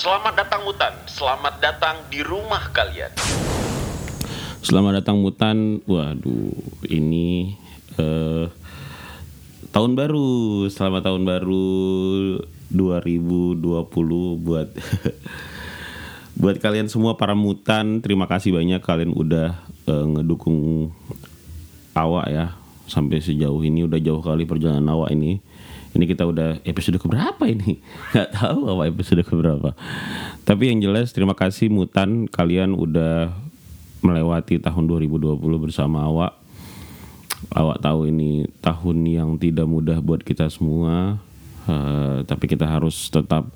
Selamat datang Mutan, selamat datang di rumah kalian. Selamat datang Mutan. Waduh, ini eh, tahun baru. Selamat tahun baru 2020 buat buat kalian semua para mutan. Terima kasih banyak kalian udah eh, ngedukung awak ya sampai sejauh ini udah jauh kali perjalanan awak ini. Ini kita udah episode keberapa ini? Gak tahu apa episode keberapa. Tapi yang jelas terima kasih Mutan kalian udah melewati tahun 2020 bersama awak. Awak tahu ini tahun yang tidak mudah buat kita semua. Uh, tapi kita harus tetap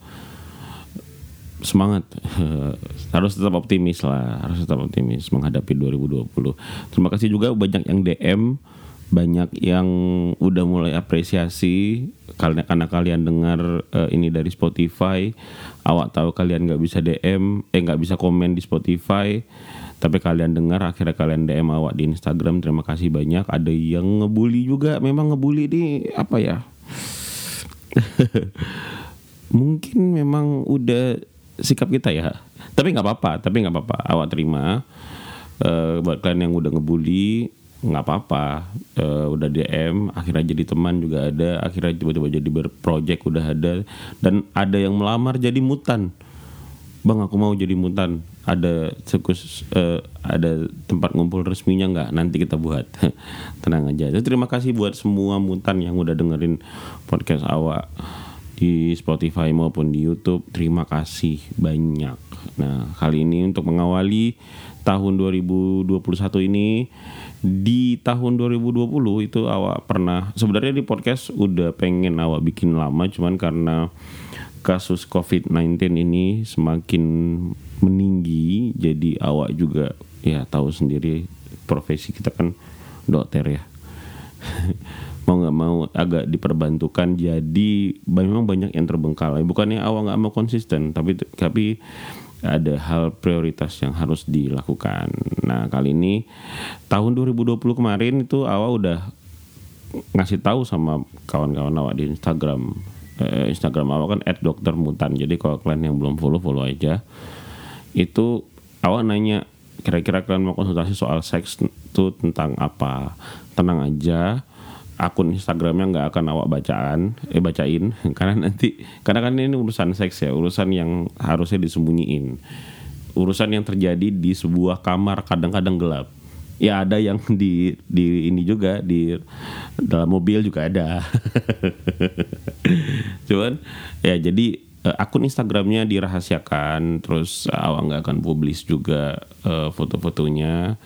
semangat harus tetap optimis lah harus tetap optimis menghadapi 2020 terima kasih juga banyak yang DM banyak yang udah mulai apresiasi karena karena kalian dengar uh, ini dari Spotify. Awak tahu kalian nggak bisa DM eh nggak bisa komen di Spotify. Tapi kalian dengar akhirnya kalian DM awak di Instagram. Terima kasih banyak. Ada yang ngebully juga memang ngebully ini apa ya? Mungkin memang udah sikap kita ya. Tapi nggak apa-apa tapi nggak apa-apa. Awak terima uh, buat kalian yang udah ngebully nggak apa-apa. Uh, udah DM akhirnya jadi teman juga ada akhirnya tiba-tiba jadi berproject udah ada. Dan ada yang melamar jadi mutan. Bang aku mau jadi mutan. Ada sekus uh, ada tempat ngumpul resminya nggak? Nanti kita buat. Tenang aja. Jadi, terima kasih buat semua mutan yang udah dengerin podcast awak di Spotify maupun di YouTube. Terima kasih banyak. Nah kali ini untuk mengawali tahun 2021 ini di tahun 2020 itu awak pernah sebenarnya di podcast udah pengen awak bikin lama cuman karena kasus COVID-19 ini semakin meninggi jadi awak juga ya tahu sendiri profesi kita kan dokter ya. Mau nggak mau agak diperbantukan jadi memang banyak yang terbengkalai. Bukannya awak nggak mau konsisten tapi tapi ada hal prioritas yang harus dilakukan. Nah, kali ini tahun 2020 kemarin itu awal udah ngasih tahu sama kawan-kawan awak di Instagram. Eh, Instagram awak kan @doktermutan. Jadi kalau kalian yang belum follow follow aja. Itu awak nanya kira-kira kalian mau konsultasi soal seks itu tentang apa? Tenang aja akun Instagramnya nggak akan awak bacaan eh bacain. Karena nanti karena kan ini urusan seks ya urusan yang harusnya disembunyiin. Urusan yang terjadi di sebuah kamar kadang-kadang gelap. Ya ada yang di di ini juga di dalam mobil juga ada. Cuman ya jadi eh, akun Instagramnya dirahasiakan terus awak nggak akan publis juga uh, foto-fotonya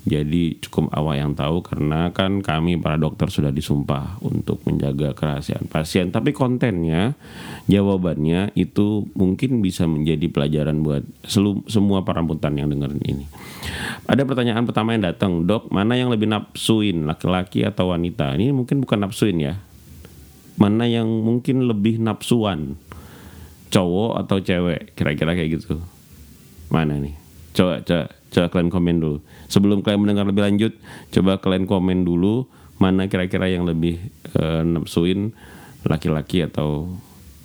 jadi cukup awak yang tahu karena kan kami para dokter sudah disumpah untuk menjaga kerahasiaan pasien. Tapi kontennya, jawabannya itu mungkin bisa menjadi pelajaran buat selu, semua para mutan yang dengerin ini. Ada pertanyaan pertama yang datang, dok, mana yang lebih nafsuin, laki-laki atau wanita? Ini mungkin bukan nafsuin ya. Mana yang mungkin lebih nafsuan, cowok atau cewek? Kira-kira kayak gitu. Mana nih? Coba, coba, coba kalian komen dulu. Sebelum kalian mendengar lebih lanjut, coba kalian komen dulu mana kira-kira yang lebih uh, nafsuin laki-laki atau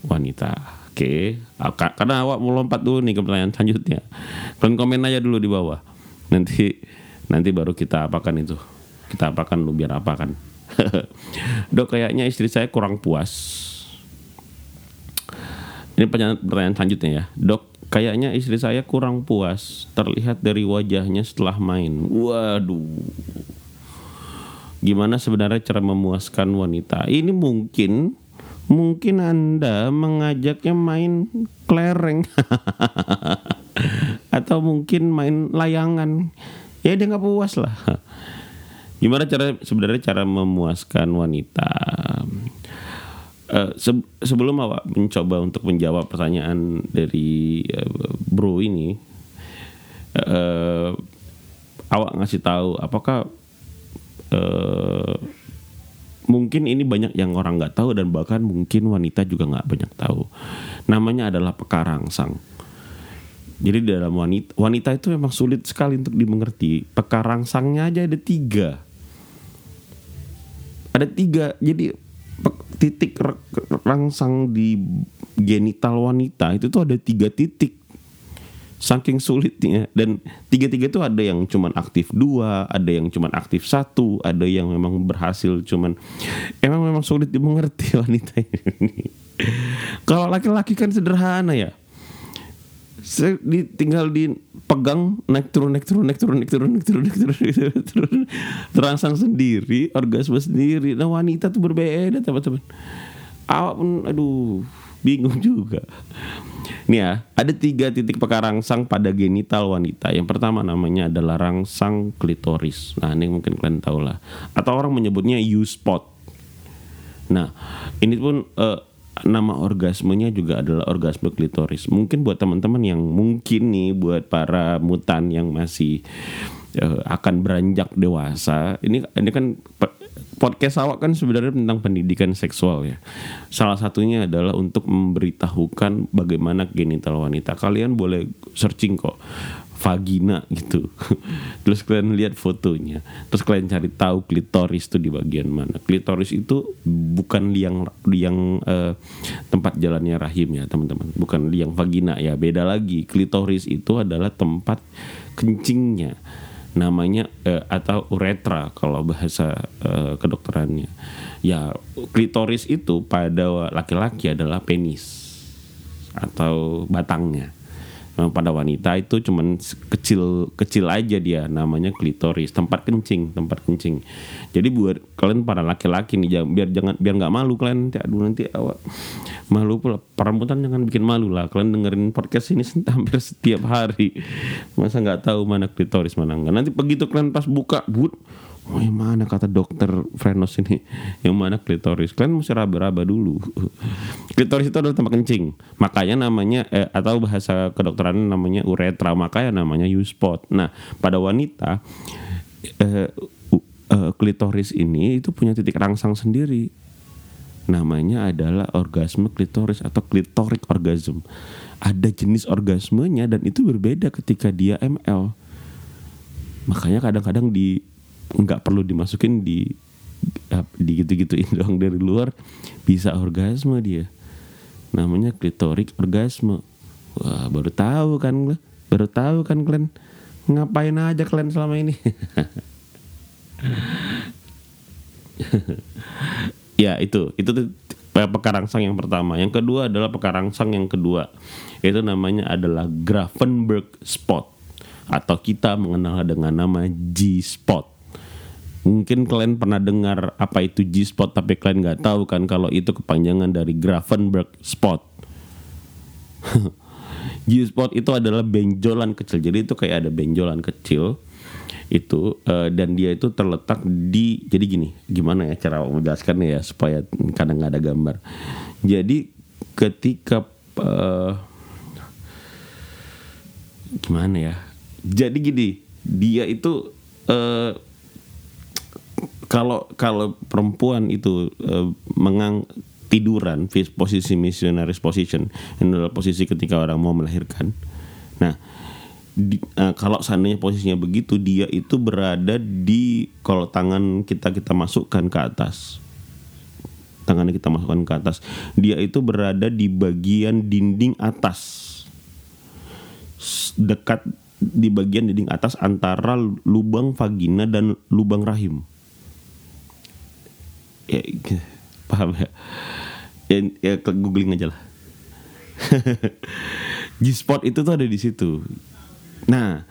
wanita. Oke, okay. karena awak mau lompat dulu nih ke pertanyaan selanjutnya. Kalian komen aja dulu di bawah. Nanti nanti baru kita apakan itu. Kita apakan lu biar apakan. Dok kayaknya istri saya kurang puas. Ini pertanyaan, pertanyaan selanjutnya ya. Dok, Kayaknya istri saya kurang puas terlihat dari wajahnya setelah main. Waduh. Gimana sebenarnya cara memuaskan wanita? Ini mungkin mungkin Anda mengajaknya main kelereng atau mungkin main layangan. Ya dia nggak puas lah. Gimana cara sebenarnya cara memuaskan wanita? Uh, se sebelum awak mencoba untuk menjawab pertanyaan dari uh, bro ini, uh, awak ngasih tahu apakah uh, mungkin ini banyak yang orang nggak tahu dan bahkan mungkin wanita juga nggak banyak tahu. Namanya adalah pekarangsang. Jadi dalam wanita wanita itu memang sulit sekali untuk dimengerti. Pekarangsangnya aja ada tiga. Ada tiga. Jadi titik rangsang di genital wanita itu tuh ada tiga titik. Saking sulitnya. Dan tiga-tiga itu ada yang cuman aktif dua ada yang cuman aktif satu ada yang memang berhasil cuman emang memang sulit dimengerti wanita ini. Kalau laki-laki kan sederhana ya saya tinggal dipegang naik turun naik turun naik turun naik turun naik turun naik turun, naik turun, naik turun terangsang sendiri orgasme sendiri nah wanita tuh berbeda teman-teman awak pun aduh bingung juga Nih ya, ada tiga titik pekarangsang pada genital wanita. Yang pertama namanya adalah rangsang klitoris. Nah, ini mungkin kalian tahu lah. Atau orang menyebutnya U-spot. Nah, ini pun uh, nama orgasmenya juga adalah orgasme klitoris. Mungkin buat teman-teman yang mungkin nih buat para mutan yang masih uh, akan beranjak dewasa, ini ini kan podcast awak kan sebenarnya tentang pendidikan seksual ya. Salah satunya adalah untuk memberitahukan bagaimana genital wanita. Kalian boleh searching kok vagina gitu. Terus kalian lihat fotonya. Terus kalian cari tahu klitoris itu di bagian mana. Klitoris itu bukan liang liang uh, tempat jalannya rahim ya, teman-teman. Bukan liang vagina ya, beda lagi. Klitoris itu adalah tempat kencingnya namanya uh, atau uretra kalau bahasa uh, kedokterannya. Ya, klitoris itu pada laki-laki adalah penis atau batangnya. Nah, pada wanita itu cuman kecil kecil aja dia namanya klitoris tempat kencing tempat kencing. Jadi buat kalian para laki-laki nih jangan, biar jangan biar nggak malu kalian nanti aduh nanti awak malu pula. Perempuan jangan bikin malu lah kalian dengerin podcast ini hampir setiap hari. Masa nggak tahu mana klitoris mana enggak nanti begitu kalian pas buka but Oh yang mana kata dokter Frenos ini? Yang mana klitoris? Kalian mesti raba-raba dulu. Klitoris itu adalah tempat kencing. Makanya namanya eh, Atau bahasa kedokteran namanya uretra Makanya namanya U-spot. Nah pada wanita eh, uh, Klitoris ini Itu punya titik rangsang sendiri. Namanya adalah orgasme klitoris Atau klitorik orgasm. Ada jenis orgasmenya Dan itu berbeda ketika dia ML Makanya kadang-kadang di nggak perlu dimasukin di di gitu-gituin doang dari luar bisa orgasme dia. Namanya klitorik orgasme. Wah baru tahu kan baru tahu kan kalian ngapain aja kalian selama ini? Ya itu itu pekarangsang yang pertama. Yang kedua adalah pekarangsang yang kedua. Itu namanya adalah Grafenberg spot atau kita mengenal dengan nama G spot Mungkin kalian pernah dengar apa itu G-spot tapi kalian nggak tahu kan kalau itu kepanjangan dari Grafenberg spot. G-spot itu adalah benjolan kecil. Jadi itu kayak ada benjolan kecil itu uh, dan dia itu terletak di jadi gini gimana ya cara menjelaskannya ya supaya kadang nggak ada gambar jadi ketika uh, gimana ya jadi gini dia itu uh, kalau kalau perempuan itu uh, mengang tiduran posisi missionaries position adalah posisi ketika orang mau melahirkan. Nah di, uh, kalau seandainya posisinya begitu dia itu berada di kalau tangan kita kita masukkan ke atas. Tangannya kita masukkan ke atas. Dia itu berada di bagian dinding atas. Dekat di bagian dinding atas antara lubang vagina dan lubang rahim ya, paham ya? Ya, ya googling aja lah. G-spot itu tuh ada di situ. Nah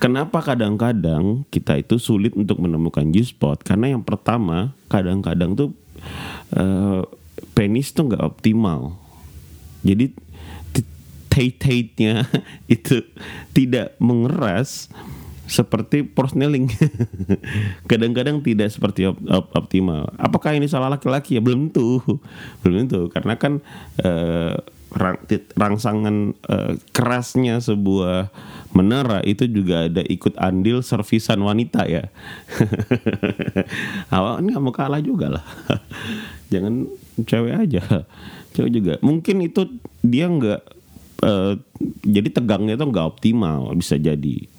kenapa kadang-kadang kita itu sulit untuk menemukan G-spot? Karena yang pertama kadang-kadang tuh uh, penis tuh nggak optimal. Jadi tate-tate-nya itu tidak mengeras seperti prosneling kadang-kadang tidak seperti op op optimal. Apakah ini salah laki-laki? Ya belum tentu. Belum tentu. Karena kan uh, rang rangsangan uh, kerasnya sebuah menara itu juga ada ikut andil servisan wanita ya. Awal nggak mau kalah juga lah. Jangan cewek aja. Cewek juga. Mungkin itu dia nggak uh, jadi tegangnya itu nggak optimal bisa jadi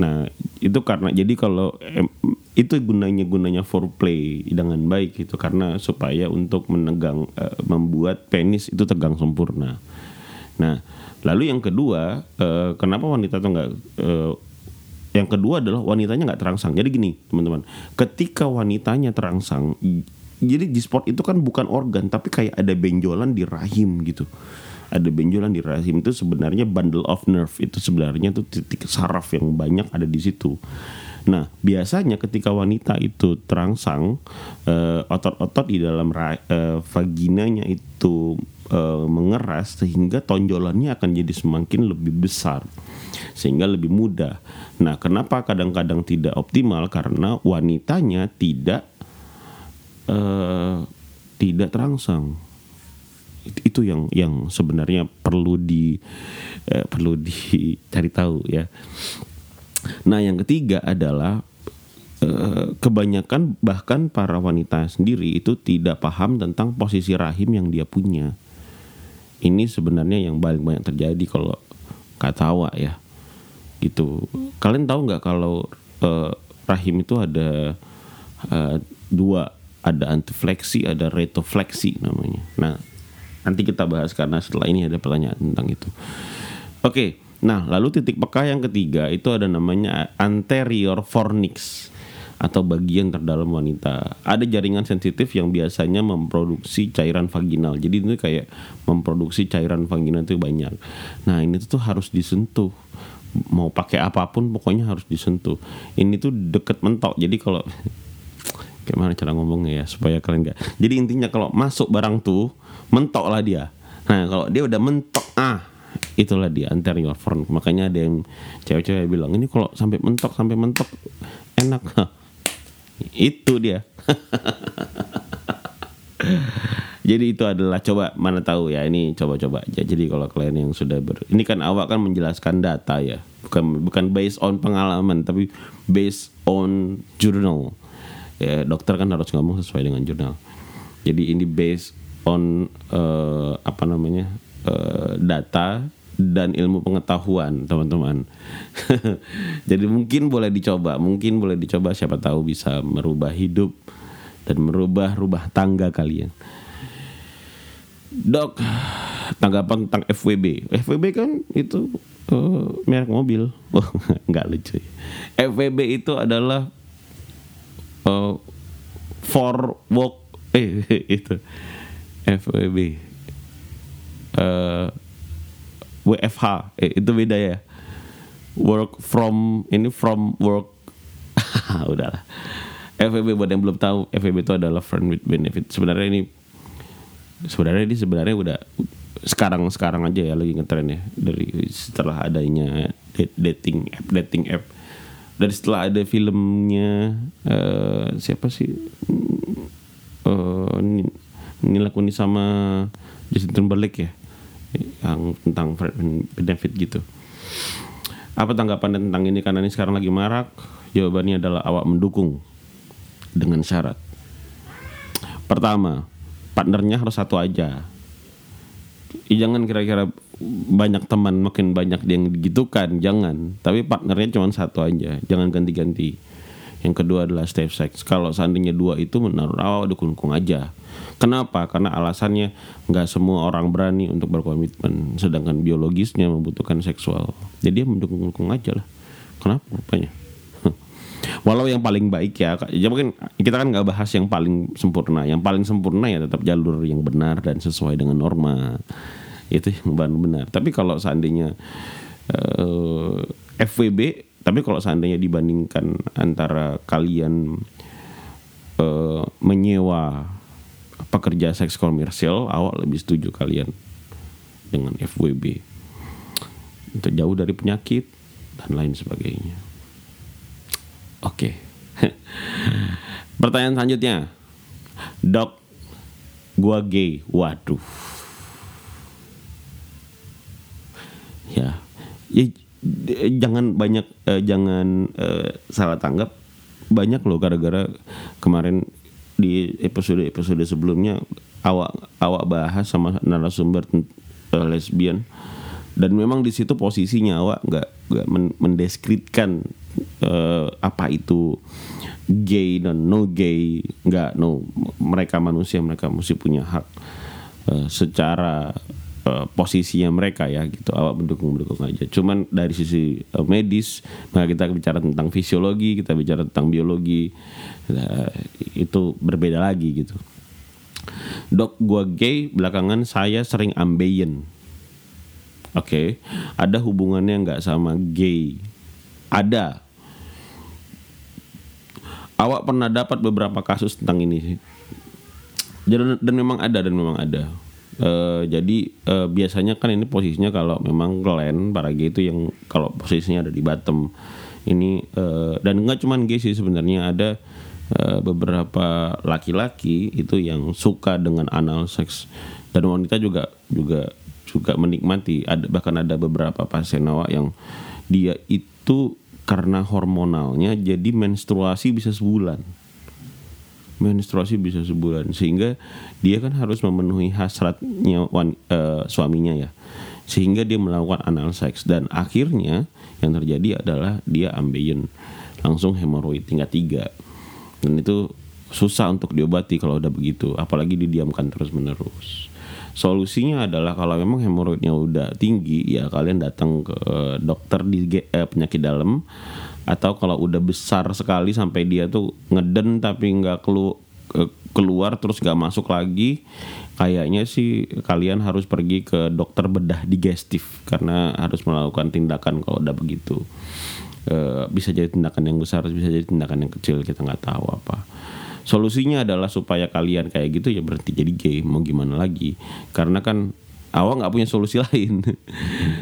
Nah itu karena jadi kalau em, itu gunanya gunanya foreplay dengan baik itu karena supaya untuk menegang eh, membuat penis itu tegang sempurna. Nah, lalu yang kedua, eh, kenapa wanita tuh nggak eh, yang kedua adalah wanitanya nggak terangsang. Jadi gini, teman-teman, ketika wanitanya terangsang, jadi di sport itu kan bukan organ, tapi kayak ada benjolan di rahim gitu. Ada benjolan di rahim itu sebenarnya bundle of nerve itu sebenarnya tuh titik saraf yang banyak ada di situ. Nah, biasanya ketika wanita itu terangsang, eh, otot-otot di dalam eh, vaginanya itu eh, mengeras sehingga tonjolannya akan jadi semakin lebih besar, sehingga lebih mudah. Nah, kenapa kadang-kadang tidak optimal? Karena wanitanya tidak eh, tidak terangsang. It- Itu yang yang sebenarnya perlu di eh, perlu dicari tahu ya. Nah, yang ketiga adalah eh, kebanyakan bahkan para wanita sendiri itu tidak paham tentang posisi rahim yang dia punya. Ini sebenarnya yang paling banyak terjadi kalau kata awak ya. Gitu. Kalian tahu nggak kalau eh, rahim itu ada eh, dua, ada antifleksi, ada retofleksi namanya. Nah, nanti kita bahas karena setelah ini ada pertanyaan tentang itu. Oke, nah lalu titik peka yang ketiga itu ada namanya anterior fornix atau bagian terdalam wanita. Ada jaringan sensitif yang biasanya memproduksi cairan vaginal. Jadi itu kayak memproduksi cairan vaginal itu banyak. Nah ini tuh harus disentuh. Mau pakai apa pun pokoknya harus disentuh. Ini tuh deket mentok. Jadi kalau gimana cara ngomongnya ya supaya kalian nggak. Jadi intinya kalau masuk barang tuh mentok lah dia. Nah kalau dia udah mentok ah itulah dia anterior fornix. Makanya ada yang cewek-cewek bilang ini kalau sampai mentok sampai mentok enak. itu dia. Jadi itu adalah coba mana tahu ya ini coba-coba. Jadi kalau kalian yang sudah ber ini kan awak kan menjelaskan data ya, bukan bukan based on pengalaman tapi based on journal. Ya, dokter kan harus ngomong sesuai dengan jurnal. Jadi ini based on eh, apa namanya eh, data dan ilmu pengetahuan teman-teman. Jadi mungkin boleh dicoba, mungkin boleh dicoba siapa tahu bisa merubah hidup dan merubah rubah tangga kalian. Dok, tanggapan tentang FWB. FWB kan itu eh, merek mobil. Oh, nggak lucu. FWB itu adalah eh, for work eh itu FWB. Eh WFH eh, itu beda ya. Work from ini from work udahlah. FWB buat yang belum tahu, FWB itu adalah friend with benefit. Sebenarnya ini sebenarnya ini sebenarnya udah sekarang sekarang aja ya lagi ngetren ya dari setelah adanya dating app dating app dari setelah ada filmnya eh, siapa sih? Eh Ni- Nila sama Justin Timberlake ya? Yang tentang benefit gitu. Apa tanggapan tentang ini? Karena ini sekarang lagi marak. Jawabannya adalah awak mendukung dengan syarat. Pertama partnernya harus satu aja. Jangan kira-kira banyak teman makin banyak yang digitukan jangan. Tapi partnernya cuma satu aja jangan ganti-ganti. Yang kedua adalah safe sex. Kalau seandainya dua itu menurut awal dukung-dukung aja. Kenapa? Karena alasannya nggak semua orang berani untuk berkomitmen sedangkan biologisnya membutuhkan seksual. Jadi dia mendukung-dukung aja lah. Kenapa rupanya? Walau yang paling baik ya, ya mungkin kita kan nggak bahas yang paling sempurna. Yang paling sempurna ya tetap jalur yang benar dan sesuai dengan norma. Itu yang benar. Tapi kalau seandainya eh, FWB, tapi kalau seandainya dibandingkan antara kalian eh, menyewa pekerja seks komersial, awak lebih setuju kalian dengan FWB. Jauh dari penyakit dan lain sebagainya. Oke. Pertanyaan selanjutnya. Dok, gua gay. Waduh. Ya. Ya, d- jangan banyak eh, jangan eh, salah tanggap. Banyak loh gara-gara kemarin di episode-episode sebelumnya awak awak bahas sama narasumber eh, lesbian dan memang di situ posisinya awak nggak nggak men- mendeskripsikan eh, apa itu gay dan no gay nggak no mereka manusia mereka mesti punya hak uh, secara uh, posisinya mereka ya gitu. Awak mendukung mendukung aja. Cuman dari sisi uh, medis maka kita bicara tentang fisiologi kita bicara tentang biologi uh, itu berbeda lagi gitu. Dok gua gay belakangan saya sering ambeien. Oke okay. ada hubungannya nggak sama gay? Ada. Awak pernah dapat beberapa kasus tentang ini dan, dan memang ada dan memang ada uh, jadi uh, biasanya kan ini posisinya kalau memang Glenn para gay itu yang kalau posisinya ada di bottom. Ini uh, dan enggak cuma gay sih sebenarnya ada uh, beberapa laki-laki itu yang suka dengan anal seks dan wanita juga juga juga menikmati. Ada bahkan ada beberapa pasien awak yang dia itu karena hormonalnya jadi menstruasi bisa sebulan menstruasi bisa sebulan. Sehingga dia kan harus memenuhi hasratnya wan, uh, suaminya ya. Sehingga dia melakukan anal seks dan akhirnya yang terjadi adalah dia ambeien. Langsung hemoroid tingkat tiga. Dan itu susah untuk diobati kalau udah begitu. Apalagi didiamkan terus menerus solusinya adalah kalau memang hemoroidnya udah tinggi ya kalian datang ke dokter di eh, penyakit dalam atau kalau udah besar sekali sampai dia tuh ngeden tapi nggak kelu eh, keluar terus nggak masuk lagi kayaknya sih kalian harus pergi ke dokter bedah digestif karena harus melakukan tindakan kalau udah begitu. E, bisa jadi tindakan yang besar bisa jadi tindakan yang kecil kita nggak tahu apa. Solusinya adalah supaya kalian kayak gitu ya berhenti jadi gay. Mau gimana lagi? Karena kan awak nggak punya solusi lain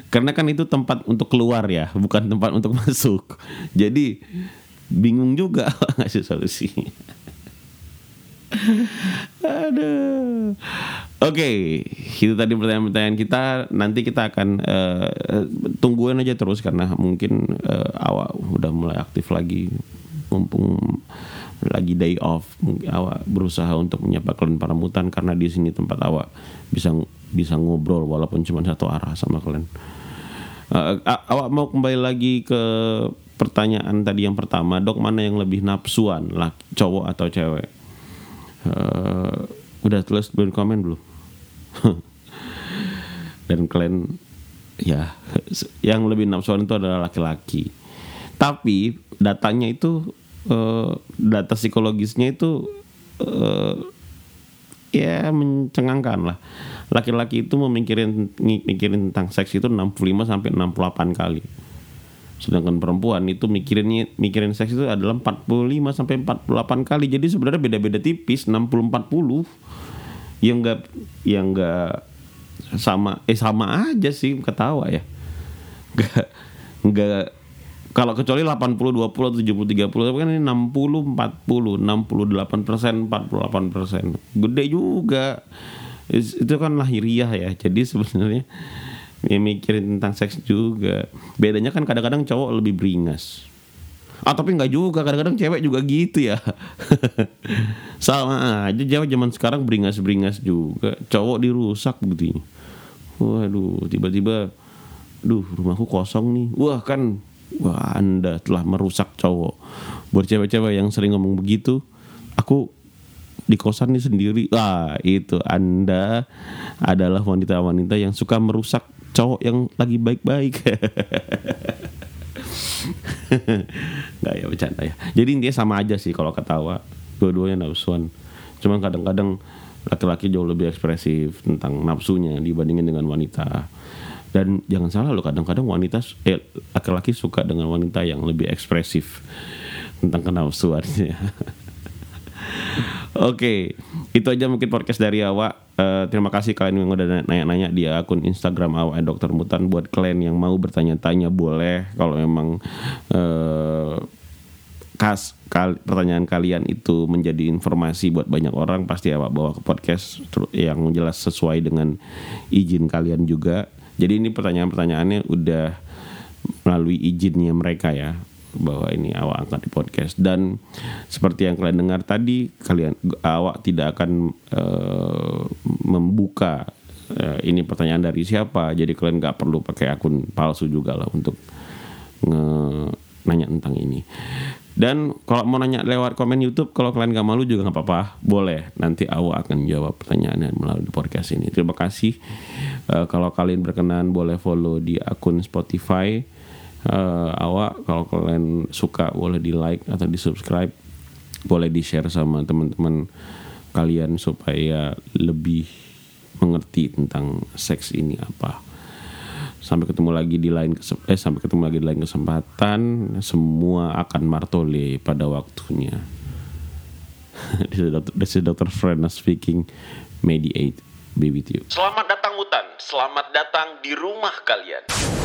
karena kan itu tempat untuk keluar ya bukan tempat untuk masuk jadi bingung juga ngasih solusi Aduh. Oke, okay, itu tadi pertanyaan-pertanyaan kita. Nanti kita akan uh, tungguin aja terus karena mungkin uh, awak udah mulai aktif lagi, mumpung lagi day off awak berusaha untuk menyapa kalian para mutan karena di sini tempat awak bisa bisa ngobrol walaupun cuma satu arah sama kalian uh, awak mau kembali lagi ke pertanyaan tadi yang pertama dok mana yang lebih nafsuan lah cowok atau cewek? Uh, udah tulis belum komen belum? Dan kalian ya yang lebih nafsuan itu adalah laki-laki. Tapi datanya itu uh, data psikologisnya itu uh, ya mencengangkan lah. Laki-laki itu memikirin mikirin tentang seks itu 65 sampai 68 kali. Sedangkan perempuan itu mikirin mikirin seks itu adalah 45 sampai 48 kali. Jadi sebenarnya beda-beda tipis 60 40. Yang enggak yang enggak sama eh sama aja sih ketawa ya. Enggak enggak kalau kecuali 80 20 atau 70 30 tapi kan ini 60 40 68 persen 48 persen. Gede juga. Itu kan lahiriah ya. Jadi sebenarnya ya mikirin tentang seks juga. Bedanya kan kadang-kadang cowok lebih beringas. Ah tapi nggak juga. Kadang-kadang cewek juga gitu ya. Sama aja jawab zaman sekarang beringas-beringas juga. Cowok dirusak begini. Waduh tiba-tiba duh rumahku kosong nih. Wah kan wah anda telah merusak cowok. Buat cewek-cewek yang sering ngomong begitu aku di kosan ini sendiri. Ah itu anda adalah wanita-wanita yang suka merusak cowok yang lagi baik-baik. Nggak ya bercanda ya. Jadi intinya sama aja sih kalau ketawa. Dua-duanya nafsuan. Cuman kadang-kadang laki-laki jauh lebih ekspresif tentang nafsunya dibandingin dengan wanita dan jangan salah loh kadang-kadang wanita eh laki-laki suka dengan wanita yang lebih ekspresif tentang kenafsuannya Oke, okay, itu aja mungkin podcast dari awak. Uh, terima kasih kalian yang udah nanya-nanya di akun Instagram awak Dokter Mutan. Buat kalian yang mau bertanya-tanya boleh. Kalau memang uh, kas kal pertanyaan kalian itu menjadi informasi buat banyak orang, pasti awak bawa ke podcast yang jelas sesuai dengan izin kalian juga. Jadi ini pertanyaan-pertanyaannya udah melalui izinnya mereka ya bahwa ini awak angkat di podcast. Dan seperti yang kalian dengar tadi kalian awak tidak akan uh, membuka uh, ini pertanyaan dari siapa. Jadi kalian nggak perlu pakai akun palsu juga lah untuk nanya tentang ini Dan kalau mau nanya lewat komen YouTube, kalau kalian gak malu juga nggak apa-apa, boleh. Nanti awak akan jawab pertanyaannya melalui podcast ini. Terima kasih. Eh, kalau kalian berkenan, boleh follow di akun Spotify. Eh, awak kalau kalian suka boleh di like atau di subscribe, boleh di share sama teman-teman kalian supaya lebih mengerti tentang seks ini apa. Sampai ketemu lagi di lain eh sampai ketemu lagi di lain kesempatan. Semua akan martole pada waktunya. this is Dr. Frena speaking. Mediate. Be with you. Selamat datang hutan, selamat datang di rumah kalian.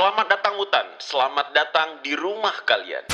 Selamat datang hutan, selamat datang di rumah kalian.